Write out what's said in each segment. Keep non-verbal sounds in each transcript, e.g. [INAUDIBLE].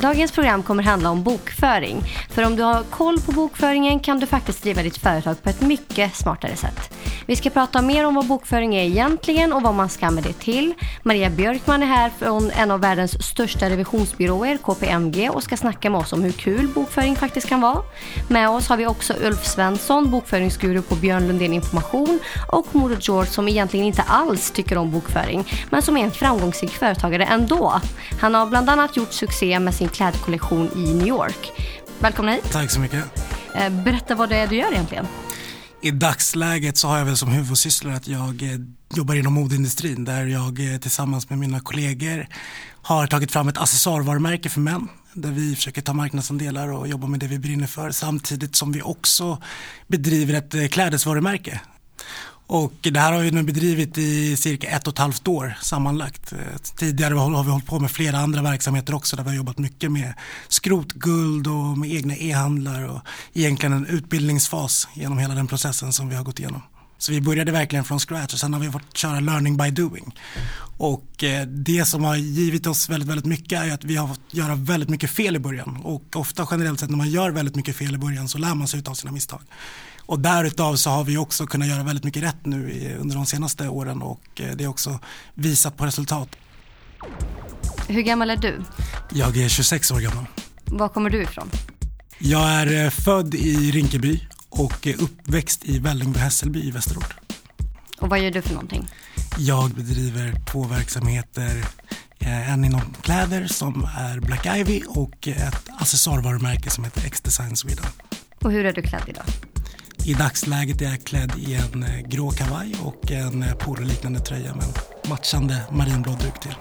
Dagens program kommer handla om bokföring. För om du har koll på bokföringen kan du faktiskt driva ditt företag på ett mycket smartare sätt. Vi ska prata mer om vad bokföring är egentligen och vad man ska använda det till. Maria Björkman är här från en av världens största revisionsbyråer, KPMG, och ska snacka med oss om hur kul bokföring faktiskt kan vara. Med oss har vi också Ulf Svensson, bokföringsguru på Björn Lundén Information och Modo George som egentligen inte alls tycker om bokföring, men som är en framgångsrik företagare ändå. Han har bland annat gjort succé med sin klädkollektion i New York. Välkomna hit. Tack så mycket. Eh, berätta vad det är du gör egentligen. I dagsläget så har jag väl som huvudsyssla att jag eh, jobbar inom modeindustrin där jag eh, tillsammans med mina kollegor har tagit fram ett accessoarvarumärke för män där vi försöker ta marknadsandelar och jobba med det vi brinner för samtidigt som vi också bedriver ett eh, klädesvarumärke och det här har vi nu bedrivit i cirka ett och ett halvt år sammanlagt. Eh, tidigare har vi hållit på med flera andra verksamheter också där vi har jobbat mycket med skrotguld och med egna e-handlar och egentligen en utbildningsfas genom hela den processen som vi har gått igenom. Så vi började verkligen från scratch och sen har vi fått köra learning by doing. Och eh, det som har givit oss väldigt, väldigt mycket är att vi har fått göra väldigt mycket fel i början. Och ofta generellt sett när man gör väldigt mycket fel i början så lär man sig av sina misstag. Och därutav så har vi också kunnat göra väldigt mycket rätt nu under de senaste åren och eh, det är också visat på resultat. Hur gammal är du? Jag är 26 år gammal. Var kommer du ifrån? Jag är eh, född i Rinkeby och uppväxt i Vällingby-Hässelby i Västerort. Och vad gör du för någonting? Jag bedriver två verksamheter. Eh, en inom kläder som är Black Ivy och ett accessoarvarumärke som heter X-Design Sweden. Och hur är du klädd idag? I dagsläget är jag klädd i en eh, grå kavaj och en eh, pololiknande tröja med en matchande marinblå duk till.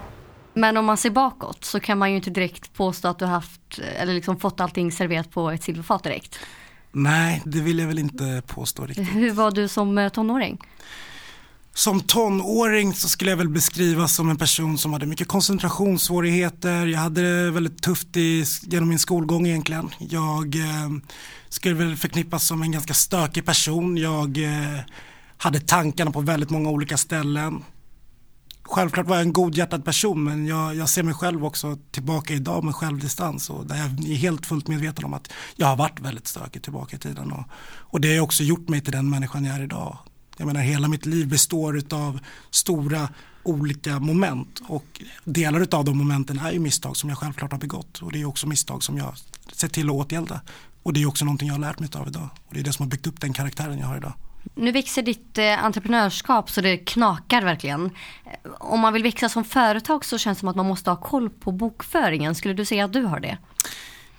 Men om man ser bakåt så kan man ju inte direkt påstå att du haft eller liksom fått allting serverat på ett silverfat direkt. Nej, det vill jag väl inte påstå riktigt. Hur var du som eh, tonåring? Som tonåring så skulle jag väl beskrivas som en person som hade mycket koncentrationssvårigheter. Jag hade det väldigt tufft i, genom min skolgång egentligen. Jag eh, skulle väl förknippas som en ganska stökig person. Jag eh, hade tankarna på väldigt många olika ställen. Självklart var jag en godhjärtad person men jag, jag ser mig själv också tillbaka idag med självdistans och där jag är helt fullt medveten om att jag har varit väldigt stökig tillbaka i tiden och, och det har också gjort mig till den människan jag är idag. Jag menar hela mitt liv består av stora olika moment och delar av de momenten är ju misstag som jag självklart har begått och det är också misstag som jag sett till att åtgärda. Och det är också någonting jag har lärt mig av idag. Och det är det som har byggt upp den karaktären jag har idag. Nu växer ditt eh, entreprenörskap så det knakar verkligen. Eh, om man vill växa som företag så känns det som att man måste ha koll på bokföringen. Skulle du säga att du har det?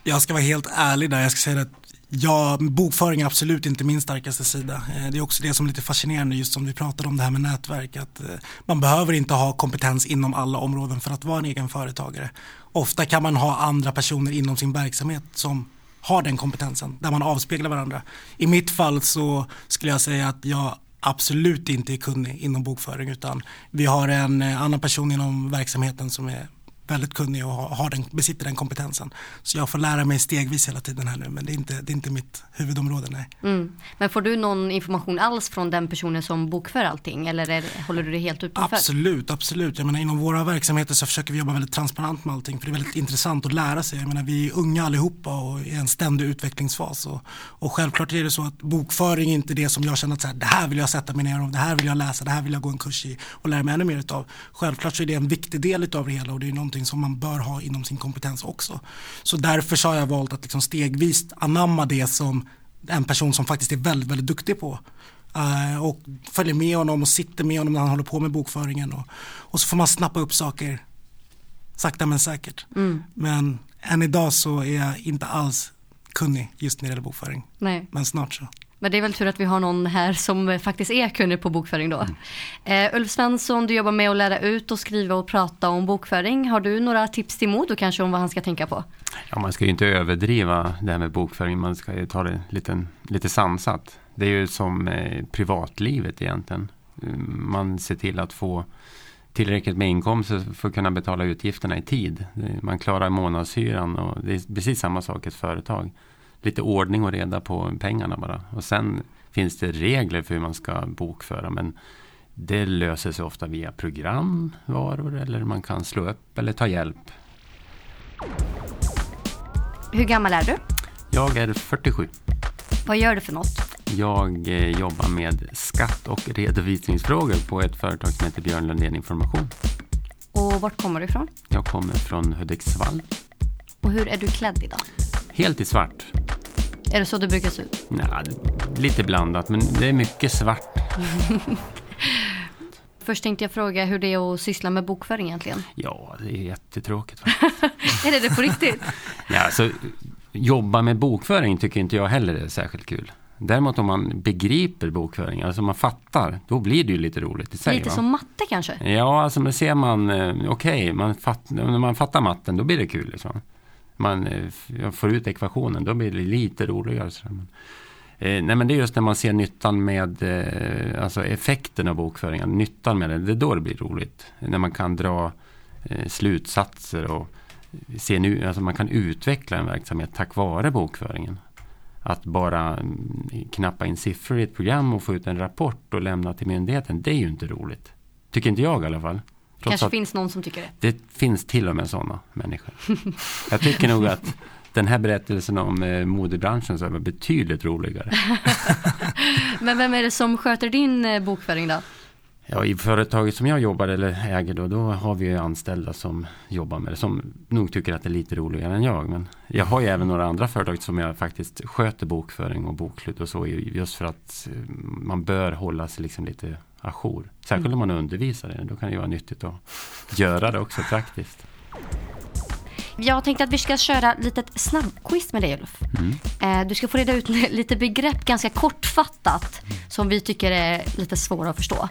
Jag ska vara helt ärlig där. Jag ska säga att Ja, bokföring är absolut inte min starkaste sida. Eh, det är också det som är lite fascinerande just som vi pratade om det här med nätverk. Att eh, man behöver inte ha kompetens inom alla områden för att vara en egen företagare. Ofta kan man ha andra personer inom sin verksamhet som har den kompetensen, där man avspeglar varandra. I mitt fall så skulle jag säga att jag absolut inte är kunnig inom bokföring utan vi har en eh, annan person inom verksamheten som är väldigt kunnig och har den, besitter den kompetensen. Så jag får lära mig stegvis hela tiden här nu men det är inte, det är inte mitt huvudområde. Nej. Mm. Men får du någon information alls från den personen som bokför allting eller är, håller du det helt utanför? Absolut, absolut. Jag menar, inom våra verksamheter så försöker vi jobba väldigt transparent med allting för det är väldigt intressant att lära sig. Jag menar, vi är unga allihopa och i en ständig utvecklingsfas och, och självklart är det så att bokföring är inte det som jag känner att så här, det här vill jag sätta mig ner och det här vill jag läsa, det här vill jag gå en kurs i och lära mig ännu mer utav. Självklart så är det en viktig del utav det hela och det är någonting som man bör ha inom sin kompetens också. Så därför så har jag valt att liksom stegvis anamma det som en person som faktiskt är väldigt, väldigt duktig på. Uh, och följer med honom och sitter med honom när han håller på med bokföringen. Och, och så får man snappa upp saker sakta men säkert. Mm. Men än idag så är jag inte alls kunnig just när det gäller bokföring. Nej. Men snart så. Men det är väl tur att vi har någon här som faktiskt är kunnig på bokföring då. Mm. Uh, Ulf Svensson, du jobbar med att lära ut och skriva och prata om bokföring. Har du några tips till Modo kanske om vad han ska tänka på? Ja, man ska ju inte överdriva det här med bokföring. Man ska ju ta det lite, lite sansat. Det är ju som eh, privatlivet egentligen. Man ser till att få tillräckligt med inkomster för att kunna betala utgifterna i tid. Man klarar månadshyran och det är precis samma sak i ett företag lite ordning och reda på pengarna bara. Och sen finns det regler för hur man ska bokföra. Men det löser sig ofta via programvaror eller man kan slå upp eller ta hjälp. Hur gammal är du? Jag är 47. Vad gör du för något? Jag eh, jobbar med skatt och redovisningsfrågor på ett företag som heter Björn Lundén Information. Och vart kommer du ifrån? Jag kommer från Hudiksvall. Och hur är du klädd idag? Helt i svart. Är det så du brukar se ut? Nej, lite blandat, men det är mycket svart. [LAUGHS] Först tänkte jag fråga hur det är att syssla med bokföring egentligen. Ja, det är jättetråkigt. [LAUGHS] är det det på riktigt? [LAUGHS] ja, alltså, jobba med bokföring tycker inte jag heller är särskilt kul. Däremot om man begriper bokföring, alltså man fattar, då blir det ju lite roligt i sig. Lite va? som matte kanske? Ja, alltså men ser man, eh, okej, okay, man fatt, när man fattar matten, då blir det kul. Liksom. Man eh, får ut ekvationen, då blir det lite roligare. Men, eh, nej, men det är just när man ser nyttan med, eh, alltså effekten av bokföringen, nyttan med det, det är då det blir roligt. När man kan dra eh, slutsatser och se nu, alltså man kan utveckla en verksamhet tack vare bokföringen. Att bara mm, knappa in siffror i ett program och få ut en rapport och lämna till myndigheten, det är ju inte roligt. Tycker inte jag i alla fall. Kanske finns någon som tycker det. Det finns till och med sådana människor. [LAUGHS] jag tycker nog att den här berättelsen om eh, modebranschen så är betydligt roligare. [LAUGHS] Men vem är det som sköter din eh, bokföring då? Ja, I företaget som jag jobbar eller äger då, då har vi anställda som jobbar med det. Som nog tycker att det är lite roligare än jag. Men jag har ju även några andra företag som jag faktiskt sköter bokföring och bokslut och så. Just för att eh, man bör hålla sig liksom lite ajour. Särskilt mm. om man undervisar det. Då kan det vara nyttigt att göra det också praktiskt. Jag tänkte att vi ska köra lite snabbquiz med dig Ulf. Mm. Eh, du ska få reda ut [LAUGHS] lite begrepp ganska kortfattat mm. som vi tycker är lite svåra att förstå.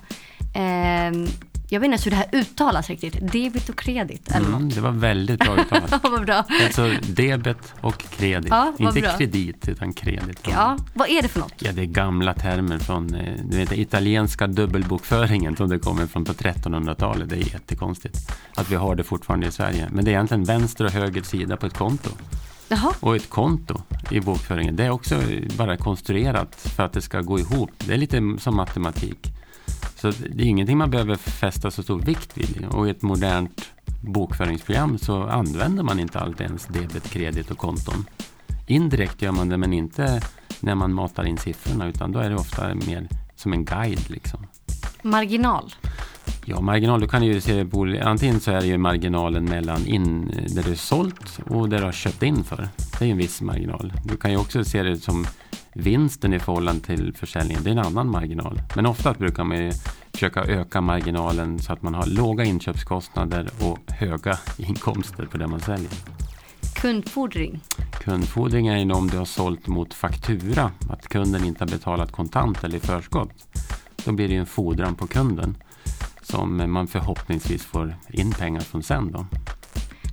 Jag vet inte ens hur det här uttalas riktigt. Debit och kredit. Eller mm, det var väldigt bra uttalat. [LAUGHS] vad bra. Alltså debet och kredit. Ja, Inte bra. kredit utan kredit. Ja, vad är det för något? Ja, det är gamla termer från eh, du vet, italienska dubbelbokföringen som det kommer från på 1300-talet. Det är jättekonstigt att vi har det fortfarande i Sverige. Men det är egentligen vänster och höger sida på ett konto. Jaha. Och ett konto i bokföringen, det är också bara konstruerat för att det ska gå ihop. Det är lite som matematik. Så det är ingenting man behöver fästa så stor vikt vid. Och i ett modernt bokföringsprogram så använder man inte alltid ens debet, kredit och konton. Indirekt gör man det men inte när man matar in siffrorna utan då är det ofta mer som en guide. Liksom. Marginal? Ja, marginal, du kan ju se på, antingen så är det ju marginalen mellan in, där du sålt och där du har köpt in för. Det är en viss marginal. Du kan ju också se det som vinsten i förhållande till försäljningen, det är en annan marginal. Men ofta brukar man försöka öka marginalen så att man har låga inköpskostnader och höga [LAUGHS] inkomster på det man säljer. Kundfordring? Kundfordring är om du har sålt mot faktura, att kunden inte har betalat kontant eller i förskott. Då blir det en fordran på kunden som man förhoppningsvis får in pengar från sen. Då.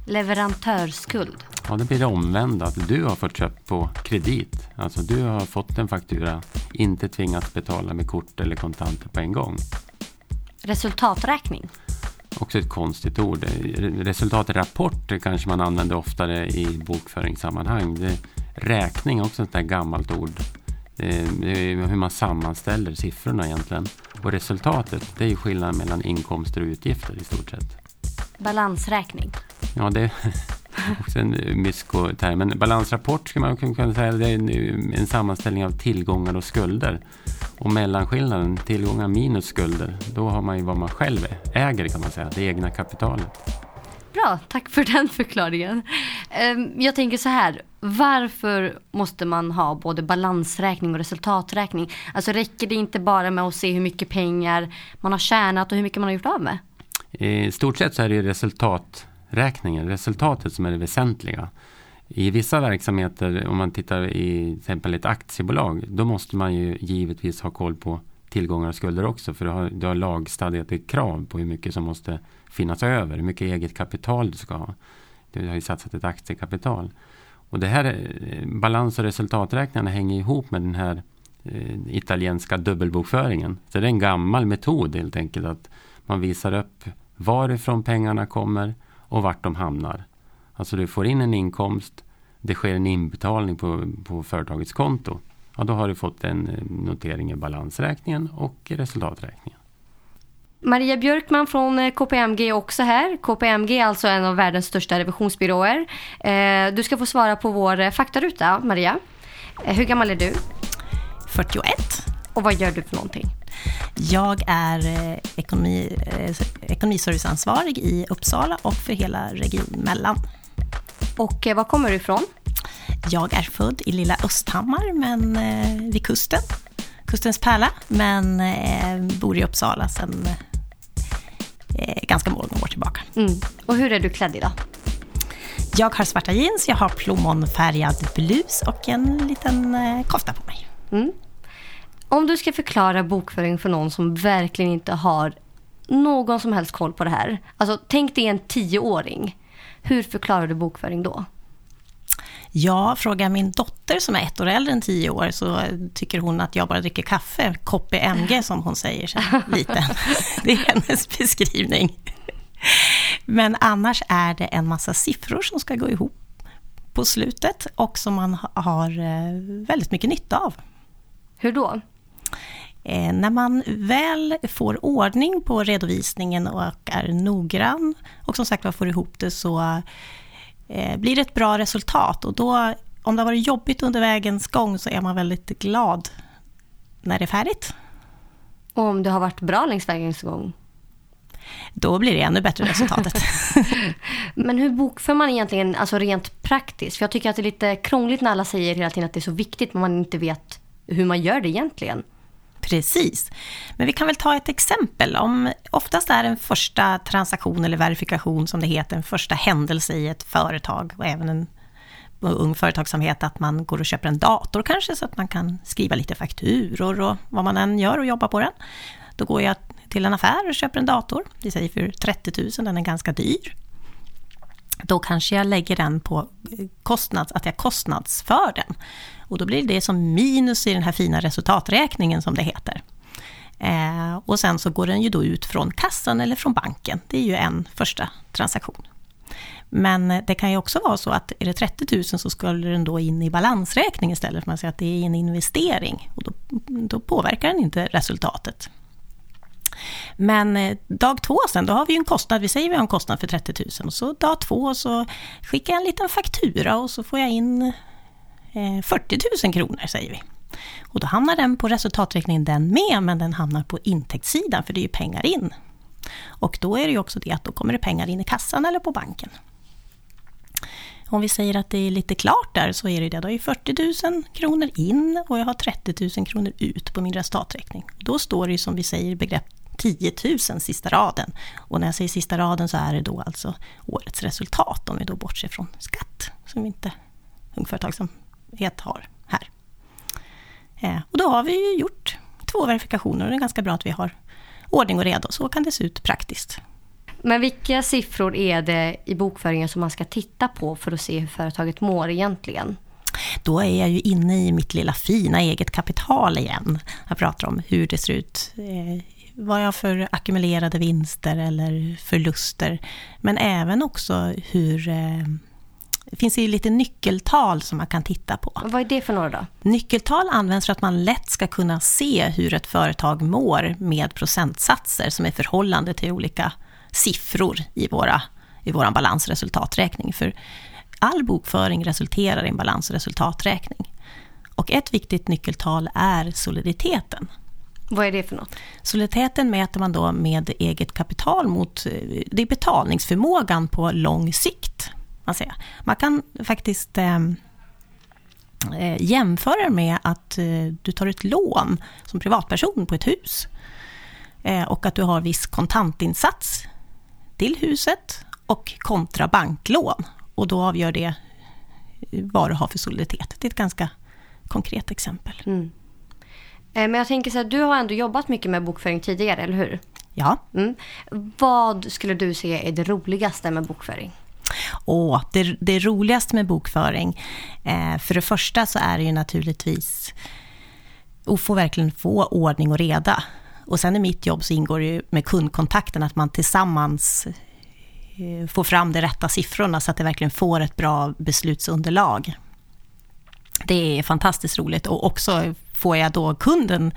Leverantörsskuld? Ja, det blir det omvända. Att du har fått köpt på kredit. Alltså du har fått en faktura, inte tvingats betala med kort eller kontanter på en gång. Resultaträkning? Också ett konstigt ord. Resultatrapport kanske man använder oftare i bokföringssammanhang. Det, räkning är också ett där gammalt ord. Är hur man sammanställer siffrorna egentligen. Och resultatet, det är skillnaden mellan inkomster och utgifter i stort sett. Balansräkning? Ja, det också en myskoterm. Men balansrapport skulle man kunna säga det är en sammanställning av tillgångar och skulder. Och mellanskillnaden, tillgångar minus skulder, då har man ju vad man själv äger kan man säga, det egna kapitalet. Bra, tack för den förklaringen. Ehm, jag tänker så här, varför måste man ha både balansräkning och resultaträkning? Alltså räcker det inte bara med att se hur mycket pengar man har tjänat och hur mycket man har gjort av med? I stort sett så är det resultaträkningen, resultatet som är det väsentliga. I vissa verksamheter, om man tittar i till exempel ett aktiebolag, då måste man ju givetvis ha koll på tillgångar och skulder också. För du har, du har lagstadgat ett krav på hur mycket som måste finnas över, hur mycket eget kapital du ska ha. Du har ju satsat ett aktiekapital. Och det här eh, balans och resultaträkningarna hänger ihop med den här eh, italienska dubbelbokföringen. Så det är en gammal metod helt enkelt att man visar upp varifrån pengarna kommer och vart de hamnar. Alltså du får in en inkomst, det sker en inbetalning på, på företagets konto. Ja, då har du fått en eh, notering i balansräkningen och resultaträkningen. Maria Björkman från eh, KPMG är också här. KPMG är alltså en av världens största revisionsbyråer. Eh, du ska få svara på vår faktaruta, Maria. Hur gammal är du? 41. Och vad gör du för någonting? Jag är ekonomi, ekonomiserviceansvarig i Uppsala och för hela Region Mellan. Och var kommer du ifrån? Jag är född i lilla Östhammar, men vid kusten. Kustens pärla, men bor i Uppsala sedan eh, ganska många år tillbaka. Mm. Och hur är du klädd idag? Jag har svarta jeans, jag har plommonfärgad blus och en liten eh, kofta på mig. Mm. Om du ska förklara bokföring för någon som verkligen inte har någon som helst koll på det här. Alltså, tänk dig en tioåring. Hur förklarar du bokföring då? Ja, frågar min dotter som är ett år äldre än tio år så tycker hon att jag bara dricker kaffe, koppe MG [LAUGHS] som hon säger sen liten. [LAUGHS] Det är hennes beskrivning. Men annars är det en massa siffror som ska gå ihop på slutet och som man har eh, väldigt mycket nytta av. Hur då? Eh, när man väl får ordning på redovisningen och är noggrann och som sagt får ihop det så eh, blir det ett bra resultat. Och då, om det har varit jobbigt under vägens gång så är man väldigt glad när det är färdigt. Och om det har varit bra längs vägens gång? Då blir det ännu bättre resultatet. [LAUGHS] [LAUGHS] Men hur bokför man egentligen alltså rent praktiskt? För jag tycker att det är lite krångligt när alla säger hela tiden att det är så viktigt men man inte vet hur man gör det egentligen. Precis. Men vi kan väl ta ett exempel. Om oftast är en första transaktion eller verifikation som det heter, en första händelse i ett företag och även en ung företagsamhet att man går och köper en dator kanske så att man kan skriva lite fakturor och vad man än gör och jobbar på den. Då går jag till en affär och köper en dator. Vi säger för 30 000, den är ganska dyr. Då kanske jag lägger den på eh, kostnads, att jag kostnadsför den. Och då blir det som minus i den här fina resultaträkningen som det heter. Eh, och sen så går den ju då ut från kassan eller från banken. Det är ju en första transaktion. Men eh, det kan ju också vara så att är det 30 000 så skulle den då in i balansräkning istället för att man säger att det är en investering. Och då, då påverkar den inte resultatet. Men eh, dag två sen, då har vi en kostnad, vi säger vi har en kostnad för 30 000. Och så dag två så skickar jag en liten faktura och så får jag in eh, 40 000 kronor säger vi. Och då hamnar den på resultaträkningen den med, men den hamnar på intäktssidan för det är ju pengar in. Och då är det ju också det att då kommer det pengar in i kassan eller på banken. Om vi säger att det är lite klart där så är det det. Då är 40 000 kronor in och jag har 30 000 kronor ut på min resultaträkning. Då står det ju som vi säger begrepp 10 000 sista raden. Och när jag säger sista raden så är det då alltså årets resultat om vi då bortser från skatt som inte Ung Företagsamhet har här. Eh, och då har vi gjort två verifikationer och det är ganska bra att vi har ordning och reda. Så kan det se ut praktiskt. Men vilka siffror är det i bokföringen som man ska titta på för att se hur företaget mår egentligen? Då är jag ju inne i mitt lilla fina eget kapital igen. Jag pratar om hur det ser ut eh, vad jag för ackumulerade vinster eller förluster. Men även också hur eh, det finns ju lite nyckeltal som man kan titta på. vad är det för några då? Nyckeltal används för att man lätt ska kunna se hur ett företag mår med procentsatser som är förhållande till olika siffror i våra i vår balansresultaträkning. För all bokföring resulterar i en balansresultaträkning. Och ett viktigt nyckeltal är soliditeten. Vad är det för något? Soliditeten mäter man då med eget kapital mot det är betalningsförmågan på lång sikt. Man, säger. man kan faktiskt eh, eh, jämföra med att eh, du tar ett lån som privatperson på ett hus eh, och att du har viss kontantinsats till huset och kontra banklån. Och då avgör det vad du har för soliditet. Det är ett ganska konkret exempel. Mm. Eh, men jag tänker så här, du har ändå jobbat mycket med bokföring tidigare, eller hur? Ja. Mm. Vad skulle du säga är det roligaste med bokföring? Åh, det, det roligaste med bokföring, eh, för det första så är det ju naturligtvis att få verkligen få ordning och reda. Och sen i mitt jobb så ingår det ju med kundkontakten att man tillsammans eh, får fram de rätta siffrorna så att det verkligen får ett bra beslutsunderlag. Det är fantastiskt roligt och också får jag då kunden,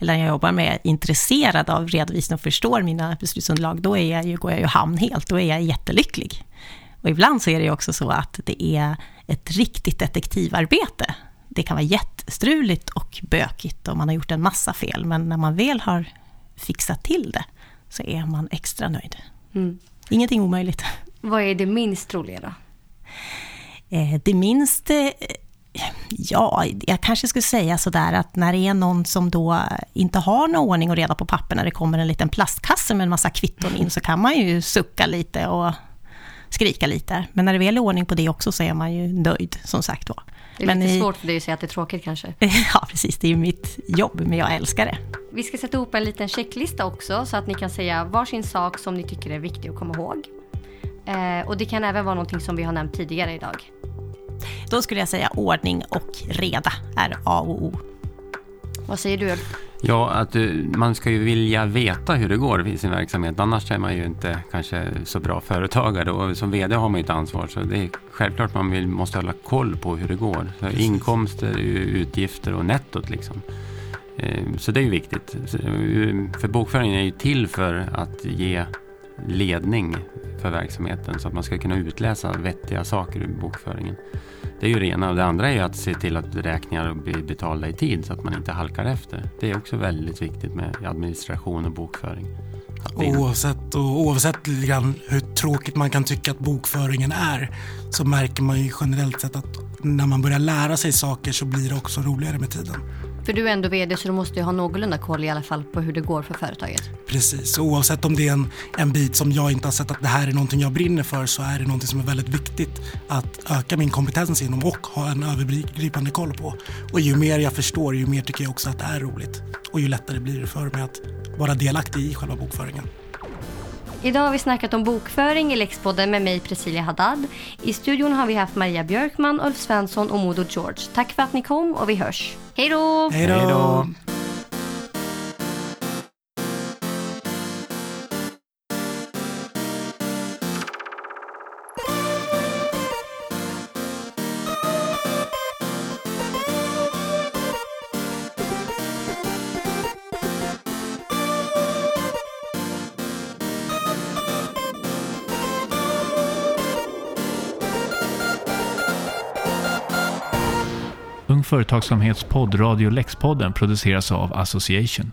eller när jag jobbar med, intresserad av redovisning och förstår mina beslutsunderlag, då är jag ju, går jag ju hamn helt, då är jag jättelycklig. Och ibland så är det också så att det är ett riktigt detektivarbete. Det kan vara jättestruligt och bökigt och man har gjort en massa fel, men när man väl har fixat till det så är man extra nöjd. Mm. Ingenting omöjligt. Vad är det minst roliga då? Eh, det minst... Ja, jag kanske skulle säga sådär att när det är någon som då inte har någon ordning och reda på papper när det kommer en liten plastkasse med en massa kvitton in så kan man ju sucka lite och skrika lite. Men när det väl är ordning på det också så är man ju nöjd, som sagt var. Det är men lite i... svårt för dig att säga att det är tråkigt kanske. [LAUGHS] ja, precis. Det är ju mitt jobb, men jag älskar det. Vi ska sätta ihop en liten checklista också så att ni kan säga varsin sak som ni tycker är viktig att komma ihåg. Eh, och det kan även vara någonting som vi har nämnt tidigare idag. Då skulle jag säga ordning och reda är A och O. Vad säger du Ulf? Ja, att eh, man ska ju vilja veta hur det går i sin verksamhet. Annars är man ju inte kanske så bra företagare och som VD har man ju ett ansvar. Så det är självklart man vill, måste hålla koll på hur det går. Så inkomster, utgifter och nettot liksom. Eh, så det är ju viktigt. Eh, för bokföringen är ju till för att ge ledning för verksamheten så att man ska kunna utläsa vettiga saker ur bokföringen. Det är ju det ena. Och det andra är ju att se till att räkningar blir betalda i tid så att man inte halkar efter. Det är också väldigt viktigt med administration och bokföring. Oavsett, och oavsett hur tråkigt man kan tycka att bokföringen är så märker man ju generellt sett att när man börjar lära sig saker så blir det också roligare med tiden. För du är ändå vd så du måste ju ha någorlunda koll i alla fall på hur det går för företaget. Precis, oavsett om det är en, en bit som jag inte har sett att det här är någonting jag brinner för så är det någonting som är väldigt viktigt att öka min kompetens inom och ha en övergripande koll på. Och ju mer jag förstår ju mer tycker jag också att det är roligt. Och ju lättare blir det för mig att vara delaktig i själva bokföringen. Idag har vi snackat om bokföring i Lexpodden med mig Precilia Haddad. I studion har vi haft Maria Björkman, Ulf Svensson och Modo George. Tack för att ni kom och vi hörs. Hej då! Hej då! Ung Företagsamhetspodd Radio Lexpodden produceras av Association.